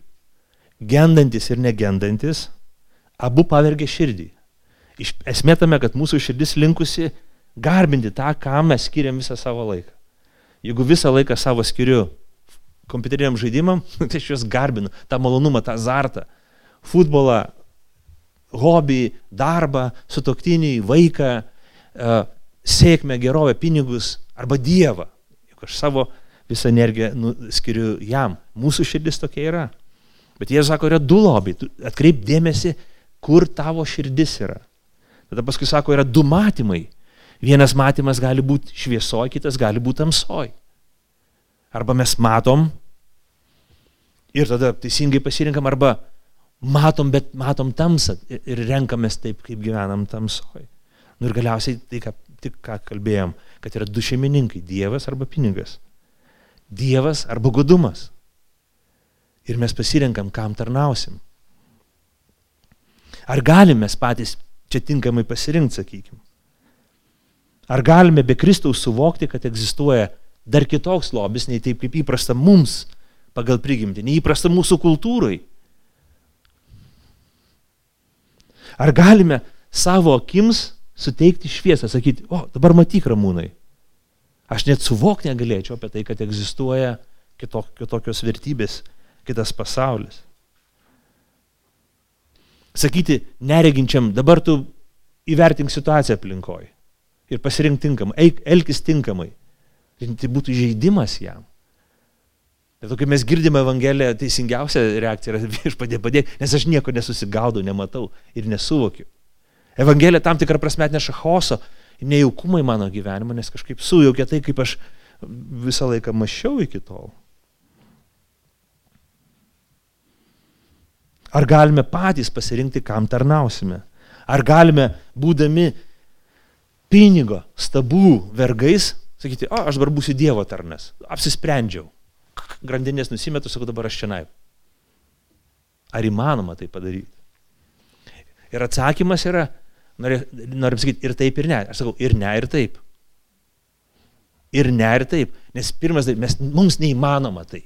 gendantis ir negendantis, abu pavergia širdį. Esmė tame, kad mūsų širdis linkusi garbinti tą, kam mes skiriam visą savo laiką. Jeigu visą laiką savo skiriu kompiuteriniam žaidimam, tai aš juos garbinu, tą malonumą, tą azartą, futbolą, hobį, darbą, sutoktinį, vaiką, e, sėkmę, gerovę, pinigus arba Dievą. Juk aš savo visą energiją nu, skiriu jam. Mūsų širdis tokia yra. Bet jie sako, yra du lobiai. Atkreip dėmesį, kur tavo širdis yra. Tada paskui sako, yra du matymai. Vienas matymas gali būti šviesoj, kitas gali būti tamsoj. Arba mes matom ir tada teisingai pasirinkam, arba matom, bet matom tamsą ir renkamės taip, kaip gyvenam tamsoj. Nu ir galiausiai tai, ką, tik ką kalbėjom, kad yra du šeimininkai - Dievas arba pinigas. Dievas arba godumas. Ir mes pasirenkam, kam tarnausim. Ar galime mes patys čia tinkamai pasirinkti, sakykime? Ar galime be Kristaus suvokti, kad egzistuoja dar kitoks lobis, nei taip kaip įprasta mums pagal prigimtį, neįprasta mūsų kultūrai? Ar galime savo akims suteikti šviesą, sakyti, o dabar matyk ramūnai. Aš net suvokti negalėčiau apie tai, kad egzistuoja kitok, kitokios vertybės, kitas pasaulis. Sakyti nereginčiam, dabar tu įvertink situaciją aplinkoj ir pasirink tinkamai, eik, elkis tinkamai. Tai būtų žaidimas jam. Ir kai mes girdime Evangeliją, teisingiausia reakcija yra viešpadė padėk, nes aš nieko nesusigaudau, nematau ir nesuvokiu. Evangelija tam tikrą prasme atneša chaoso, nejaukumą į mano gyvenimą, nes kažkaip sujaukia tai, kaip aš visą laiką mašiau iki tol. Ar galime patys pasirinkti, kam tarnausime? Ar galime, būdami pinigo, stabų vergais, sakyti, o, aš dabar būsiu Dievo tarnas, apsisprendžiau grandinės nusimetu, sakau, dabar aš čia naip. Ar įmanoma tai padaryti? Ir atsakymas yra, noriu, pasakyti, ir taip, ir ne. Aš sakau, ir ne, ir taip. Ir ne, ir taip. Nes pirmas dalykas, mums neįmanoma tai.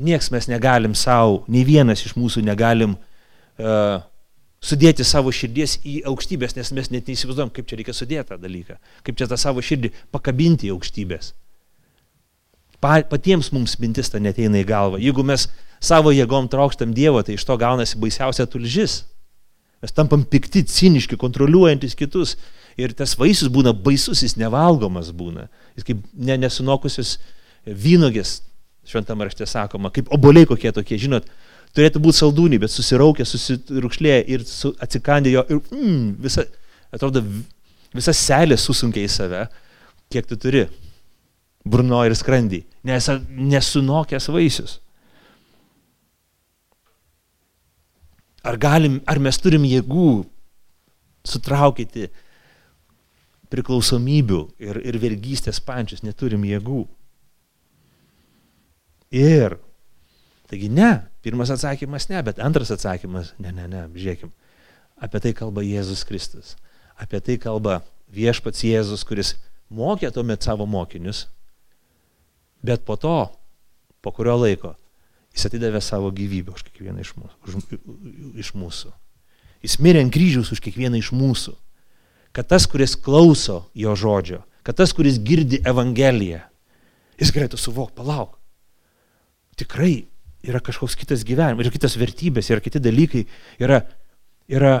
Niekas mes negalim savo, nei vienas iš mūsų negalim uh, sudėti savo širdies į aukštybės, nes mes net neįsivaizduojam, kaip čia reikia sudėti tą dalyką, kaip čia tą savo širdį pakabinti į aukštybės patiems mums mintis ta neteina į galvą. Jeigu mes savo jėgom trokštam Dievo, tai iš to gaunasi baisiausia tulžis. Mes tampam pikti, ciniški, kontroliuojantis kitus. Ir tas vaisius būna baisus, jis nevalgomas būna. Jis kaip ne, nesunokusios vynogės, šventame rašte sakoma, kaip oboliai kokie tokie, žinot, turėtų būti saldūniai, bet susiraukė, susirūkšlėję ir su, atsikandė jo ir mm, visa, atrodo, visa selė susunkia į save, kiek tu turi burno ir skrandį, nes nesunokęs vaisius. Ar, galim, ar mes turim jėgų sutraukyti priklausomybių ir, ir vergystės pančius, neturim jėgų. Ir, taigi ne, pirmas atsakymas ne, bet antras atsakymas, ne, ne, ne, žiūrėkim, apie tai kalba Jėzus Kristus, apie tai kalba viešpats Jėzus, kuris mokė tuomet savo mokinius, Bet po to, po kurio laiko, jis atidavė savo gyvybę už kiekvieną iš mūsų. Už, iš mūsų. Jis mirė ant kryžiaus už kiekvieną iš mūsų. Kad tas, kuris klauso jo žodžio, kad tas, kuris girdi Evangeliją, jis galėtų suvokti, palauk. Tikrai yra kažkoks kitas gyvenimas, yra kitas vertybės, yra kiti dalykai, yra, yra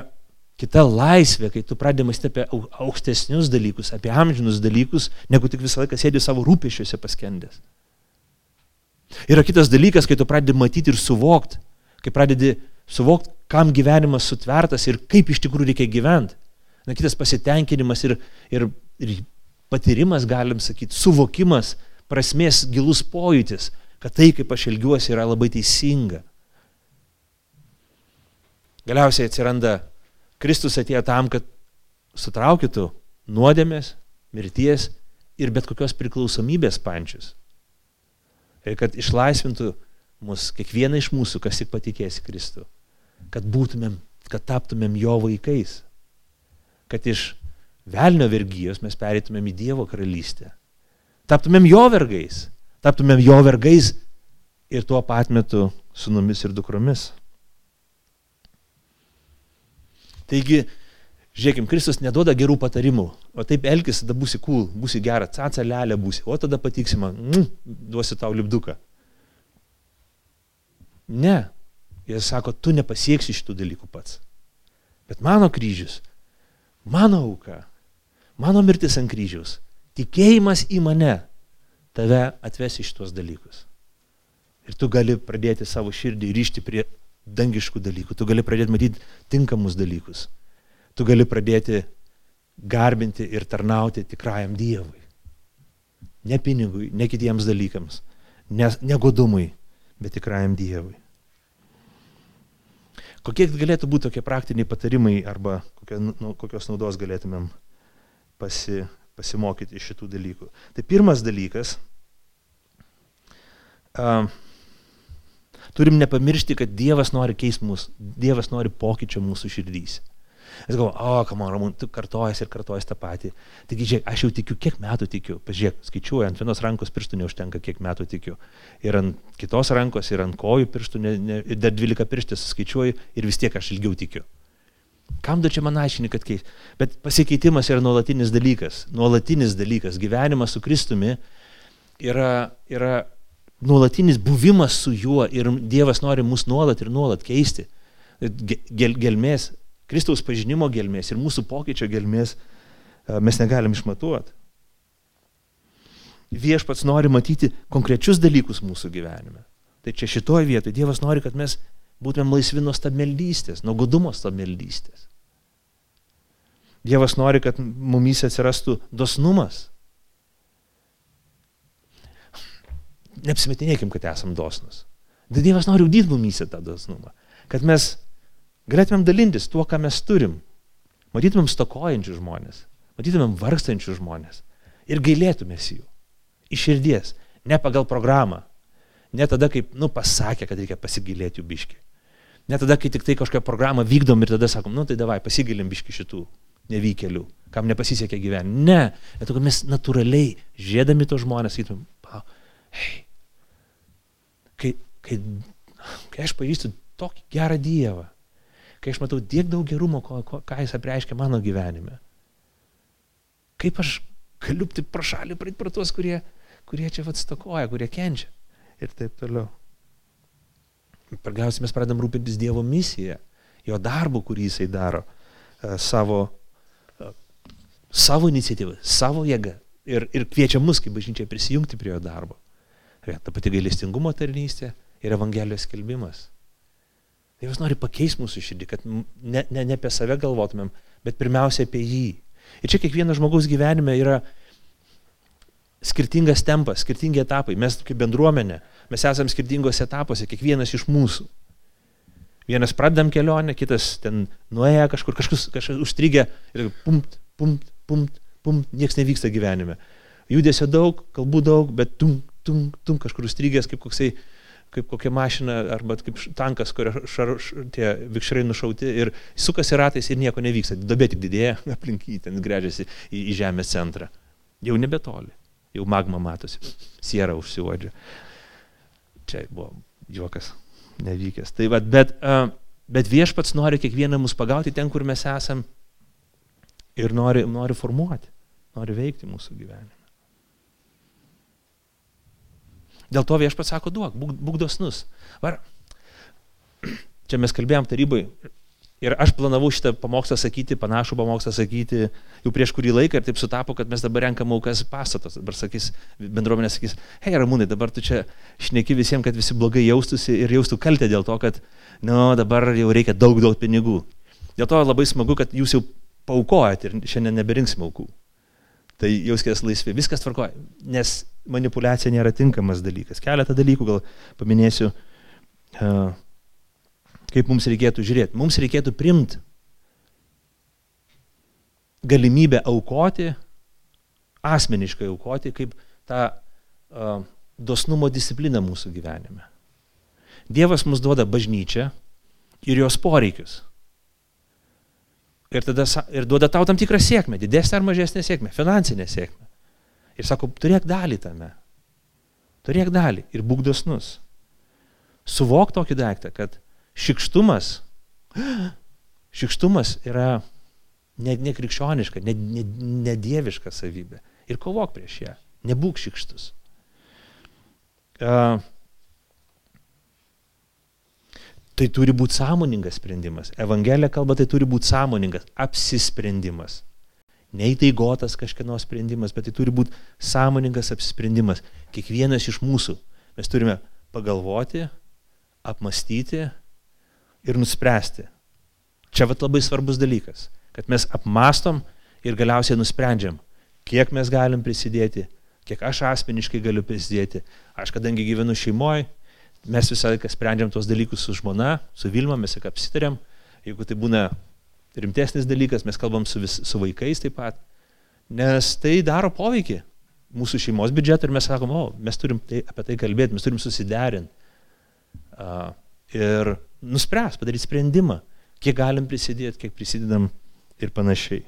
kita laisvė, kai tu pradedi mąstyti apie aukštesnius dalykus, apie amžinus dalykus, negu tik visą laiką sėdi savo rūpešiuose paskendęs. Yra kitas dalykas, kai tu pradedi matyti ir suvokti, kai pradedi suvokti, kam gyvenimas sutvertas ir kaip iš tikrųjų reikia gyventi. Na, kitas pasitenkinimas ir, ir, ir patyrimas, galim sakyti, suvokimas, prasmės gilus pojūtis, kad tai, kaip aš elgiuosi, yra labai teisinga. Galiausiai atsiranda Kristus atėjo tam, kad sutraukytų nuodėmės, mirties ir bet kokios priklausomybės pančius. Ir kad išlaisvintų mus, kiekvieną iš mūsų, kas tik patikės Kristų, kad būtumėm, kad taptumėm jo vaikais, kad iš velnio vergyjos mes pereitumėm į Dievo karalystę, taptumėm jo vergais, taptumėm jo vergais ir tuo pat metu sunumis ir dukromis. Taigi, Žiūrėkim, Kristus neduoda gerų patarimų, o taip elgis, tada būsi cool, būsi gera, caca lelė būsi, o tada patiksi man, mm, duosiu tau lipduką. Ne, jis sako, tu nepasieksi šitų dalykų pats. Bet mano kryžius, mano auka, mano mirtis ant kryžiaus, tikėjimas į mane tave atves į šitos dalykus. Ir tu gali pradėti savo širdį ryšti prie dangiškų dalykų, tu gali pradėti matyti tinkamus dalykus tu gali pradėti garbinti ir tarnauti tikrajam Dievui. Ne pinigui, ne kitiems dalykams, ne, ne godumui, bet tikrajam Dievui. Kokie galėtų būti tokie praktiniai patarimai arba nu, kokios naudos galėtumėm pasi, pasimokyti iš šitų dalykų. Tai pirmas dalykas, a, turim nepamiršti, kad Dievas nori keisti mūsų, Dievas nori pokyčio mūsų širdys. Jis galvo, o, kam man, Ramūn, tu kartojas ir kartojas tą patį. Taigi, žiūrėk, aš jau tikiu, kiek metų tikiu. Pažiūrėk, skaičiuoju, ant vienos rankos pirštų neužtenka, kiek metų tikiu. Ir ant kitos rankos, ir ant kojų pirštų, ne, ne, ir dar 12 pirštės skaičiuoju ir vis tiek aš ilgiau tikiu. Kam tu čia man aiškini, kad keis? Bet pasikeitimas yra nuolatinis dalykas. Nuolatinis dalykas. Gyvenimas su Kristumi yra, yra nuolatinis buvimas su juo ir Dievas nori mus nuolat ir nuolat keisti. Gel, gelmės Kristaus pažinimo gelmės ir mūsų pokyčio gelmės e, mes negalim išmatuoti. Viešpats nori matyti konkrečius dalykus mūsų gyvenime. Tai čia šitoje vietoje Dievas nori, kad mes būtumėm laisvi nuo stabmeldystės, nuo godumo stabmeldystės. Dievas nori, kad mumys atsirastų dosnumas. Neapsimetinėkim, kad esam dosnus. Dievas nori ugdyti mumyse tą dosnumą. Kad mes Galėtumėm dalintis tuo, ką mes turim. Matytumėm stokojančių žmonės, matytumėm vargstančių žmonės ir gailėtumės jų. Iš širdies, ne pagal programą. Ne tada, kaip, nu, pasakė, kad reikia pasigailėti jų biški. Ne tada, kai tik tai kažkokią programą vykdom ir tada sakom, nu tai davai, pasigilim biški šitų nevykėlių, kam nepasisekė gyventi. Ne, bet to, mes natūraliai, žiedami to žmonės, sakytum, hei, kai, kai, kai aš pažįstu tokį gerą Dievą, kai aš matau tiek daug gerumo, ko, ko, ką jis apreiškia mano gyvenime. Kaip aš galiu tik pro šalį praeit pro tuos, kurie, kurie čia atstokoja, kurie kenčia. Ir taip toliau. Pirmiausia, mes pradedam rūpintis Dievo misiją, jo darbu, kurį jisai daro, e, savo, e, savo iniciatyvą, savo jėgą. Ir, ir kviečia mus, kaip bažnyčia, prisijungti prie jo darbo. Ta pati gailestingumo tarnystė ir Evangelijos skelbimas. Dievas nori pakeisti mūsų širdį, kad ne, ne, ne apie save galvotumėm, bet pirmiausia apie jį. Ir čia kiekvieno žmogaus gyvenime yra skirtingas tempas, skirtingi etapai. Mes kaip bendruomenė, mes esame skirtingose etapuose, kiekvienas iš mūsų. Vienas pradedam kelionę, kitas ten nuėję kažkur, kažkas, kažkas užstrigę ir pumt, pumt, pumt, pumt, niekas nevyksta gyvenime. Judesio daug, kalbų daug, bet tum, tum, tum kažkur užstrigęs kaip koksai kaip kokia mašina arba kaip tankas, kurio šar, š, tie vikšrai nušauti ir sukasi ratais ir nieko nevyksta. Dabė tik didėja, aplink jį ten grežiasi į, į žemės centrą. Jau nebetoli, jau magma matosi, siera užsiuodžia. Čia buvo juokas nevykęs. Tai vad, bet, bet viešpats nori kiekvieną mus pagauti ten, kur mes esam ir nori, nori formuoti, nori veikti mūsų gyvenime. Dėl to viešpats sako, duok, būk, būk dosnus. Var, čia mes kalbėjom tarybai ir aš planavau šitą pamokslą sakyti, panašų pamokslą sakyti jau prieš kurį laiką ir taip sutapo, kad mes dabar renkam aukas pastatos. Dabar sakys, bendruomenė sakys, hei Ramūnai, dabar tu čia šneki visiems, kad visi blogai jaustųsi ir jaustų kaltę dėl to, kad, nu, dabar jau reikia daug, daug pinigų. Dėl to labai smagu, kad jūs jau paukojat ir šiandien neberinksim aukų. Tai jauskės laisvi, viskas tvarkoja, nes manipulacija nėra tinkamas dalykas. Keletą dalykų gal paminėsiu, kaip mums reikėtų žiūrėti. Mums reikėtų primti galimybę aukoti, asmeniškai aukoti, kaip tą uh, dosnumo discipliną mūsų gyvenime. Dievas mums duoda bažnyčią ir jos poreikius. Ir, tada, ir duoda tau tam tikrą sėkmę, didesnę ar mažesnę sėkmę, finansinę sėkmę. Ir sako, turėk dalį tame. Turėk dalį ir būk dosnus. Suvok tokį daiktą, kad šikštumas, šikštumas yra nekrikščioniška, ne, ne, nedieviška savybė. Ir kovok prieš ją. Nebūk šikštus. Uh, tai turi būti sąmoningas sprendimas. Evangelija kalba, tai turi būti sąmoningas apsisprendimas. Neįtaigotas kažkieno sprendimas, bet tai turi būti sąmoningas apsisprendimas. Kiekvienas iš mūsų mes turime pagalvoti, apmastyti ir nuspręsti. Čia vat labai svarbus dalykas, kad mes apmastom ir galiausiai nusprendžiam, kiek mes galim prisidėti, kiek aš asmeniškai galiu prisidėti. Aš kadangi gyvenu šeimoje, mes visą laiką sprendžiam tos dalykus su žmona, su Vilma, mes tik apsitarėm. Jeigu tai būna rimtesnis dalykas, mes kalbam su, vis, su vaikais taip pat, nes tai daro poveikį mūsų šeimos biudžetą ir mes sakom, o, mes turim tai, apie tai kalbėti, mes turim susiderinti uh, ir nuspręs, padaryti sprendimą, kiek galim prisidėti, kiek prisidedam ir panašiai.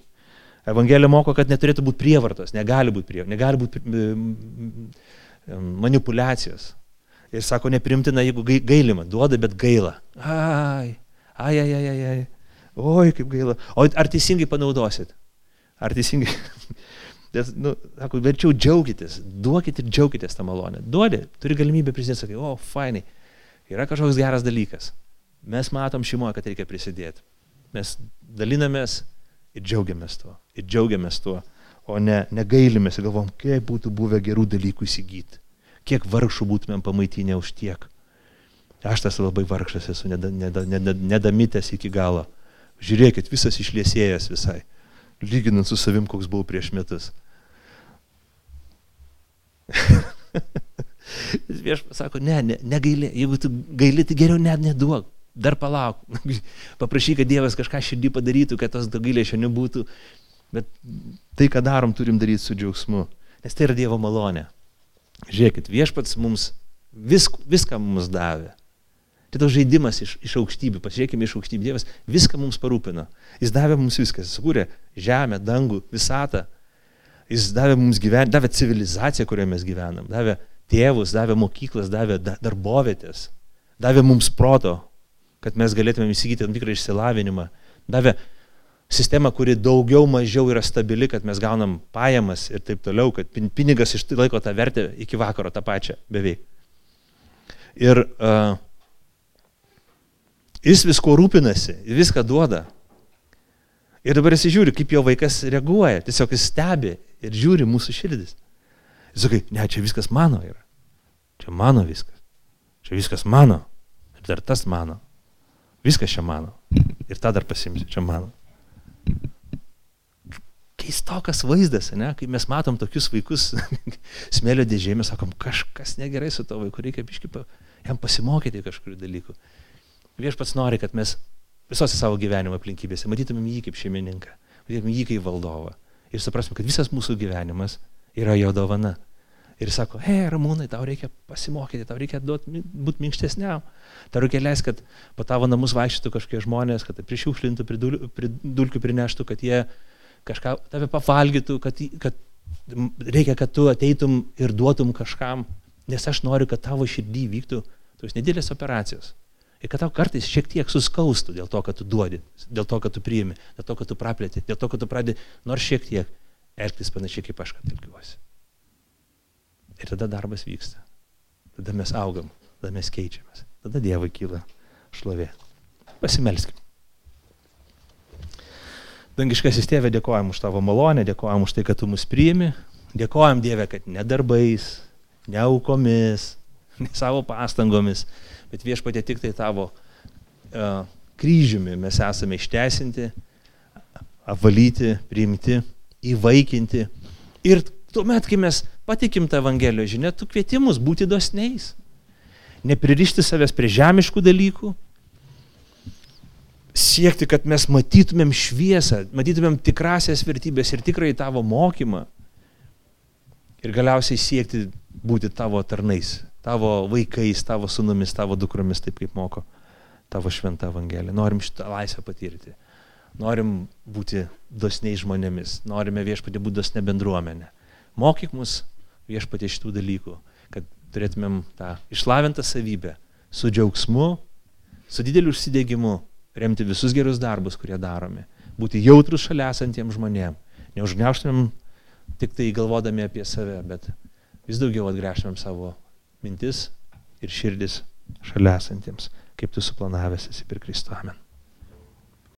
Evangelija moko, kad neturėtų būti prievartos, negali būti prievartos, negali būti manipulacijos. Ir sako, neprimtina, jeigu gailima, duoda, bet gaila. Ai, ai, ai, ai, ai. Oi, kaip gaila. O ar teisingai panaudosit? Ar teisingai? Nes, nu, sako, verčiau džiaugitės, duokit ir džiaugitės tą malonę. Duodi, turi galimybę prisidėti, sakai, o, fainai, yra kažkoks geras dalykas. Mes matom šeimoje, kad reikia prisidėti. Mes dalinamės ir džiaugiamės tuo. Ir džiaugiamės tuo, o ne negailimės ir galvom, kaip būtų buvę gerų dalykų įsigyti. Kiek vargšų būtumėm pamaitinę už tiek. Aš tas labai vargšas esu, nedamitęs neda, neda, neda iki galo. Žiūrėkit, visas išliesėjęs visai. Lyginant su savim, koks buvau prieš metus. Viešpas sako, ne, ne, negailė, jeigu tu gaili, tai geriau net neduok, dar palauk. Paprašyk, kad Dievas kažką širdį padarytų, kad tos gailėšio nebūtų, bet tai, ką darom, turim daryti su džiaugsmu, nes tai yra Dievo malonė. Žiūrėkit, viešpats mums visk, viską mums davė. Tai toks žaidimas iš, iš aukštybių, pasižiūrėkime iš aukštybių, Dievas viską mums parūpino. Jis davė mums viską, jis sukūrė žemę, dangų, visatą, Jis davė mums gyvenimą, davė civilizaciją, kurioje mes gyvenam, davė tėvus, davė mokyklas, davė darbovietės, davė mums proto, kad mes galėtume įsigyti tam tikrą išsilavinimą, davė sistemą, kuri daugiau mažiau yra stabili, kad mes gaunam pajamas ir taip toliau, kad pinigas išlaiko tą vertę iki vakaro tą pačią beveik. Ir uh, jis visko rūpinasi, viską duoda. Ir dabar jis žiūri, kaip jo vaikas reaguoja, tiesiog jis stebi ir žiūri mūsų širdis. Jis sakai, ne, čia viskas mano yra. Čia mano viskas. Čia viskas mano. Ir dar tas mano. Viskas čia mano. Ir tą dar pasimsiu, čia mano. Keistokas vaizdas, ne? kai mes matom tokius vaikus smėlio dėžėje, mes sakom, kažkas negerai su to vaiku, reikia biškai jam pasimokyti kažkurių dalykų. Viešpats nori, kad mes visose savo gyvenimo aplinkybėse matytumėm jį kaip šeimininką, matytumėm jį kaip valdovą ir suprasime, kad visas mūsų gyvenimas yra jo dovana. Ir sako, hei, ramūnai, tau reikia pasimokyti, tau reikia būti minkštesniam. Tau reikia leisti, kad po tavo namus vaikščiotų kažkokie žmonės, kad tai prišiukšlintų, pridulkių prineštų, kad jie kažką tave pavalgytų, kad, kad reikia, kad tu ateitum ir duotum kažkam, nes aš noriu, kad tavo širdį vyktų tos nedidelės operacijos. Ir kad tau kartais šiek tiek suskaustų dėl to, kad tu duodi, dėl to, kad tu priimi, dėl to, kad tu praplėti, dėl to, kad tu pradedi nors šiek tiek elgtis panašiai kaip aš, kad elgiuosi. Ir tada darbas vyksta. Tada mes augam, tada mes keičiamės. Tada Dievui kyla šlovė. Pasimelskim. Dangiškasis tėvė, dėkojam už tavo malonę, dėkojam už tai, kad tu mus priimi, dėkojam Dievė, kad ne darbais, ne aukomis, ne savo pastangomis, bet viešpatė tik tai tavo uh, kryžiumi mes esame išteisinti, apvalyti, priimti, įvaikinti. Ir tuomet, kai mes patikim tą Evangelijos žinę, tu kvietimus būti dosniais, nepririšti savęs prie žemiškų dalykų, siekti, kad mes matytumėm šviesą, matytumėm tikrasias vertybės ir tikrai tavo mokymą ir galiausiai siekti būti tavo tarnais, tavo vaikais, tavo sunumis, tavo dukromis, taip kaip moko tavo šventą Evangeliją. Norim šitą laisvę patirti. Norim būti dosniai žmonėmis. Norime viešpatį būti dosne bendruomenė. Mokyk mus viešpatį šitų dalykų, kad turėtumėm tą išlavintą savybę su džiaugsmu, su dideliu užsidėgymu remti visus gerus darbus, kurie daromi. būti jautrus šalia esantiems žmonėms. Neužgneuštumėm tik tai galvodami apie save, bet vis daugiau atgręžtumėm savo mintis ir širdis šalia esantiems, kaip tu suplanavęs esi per Kristų. Amen.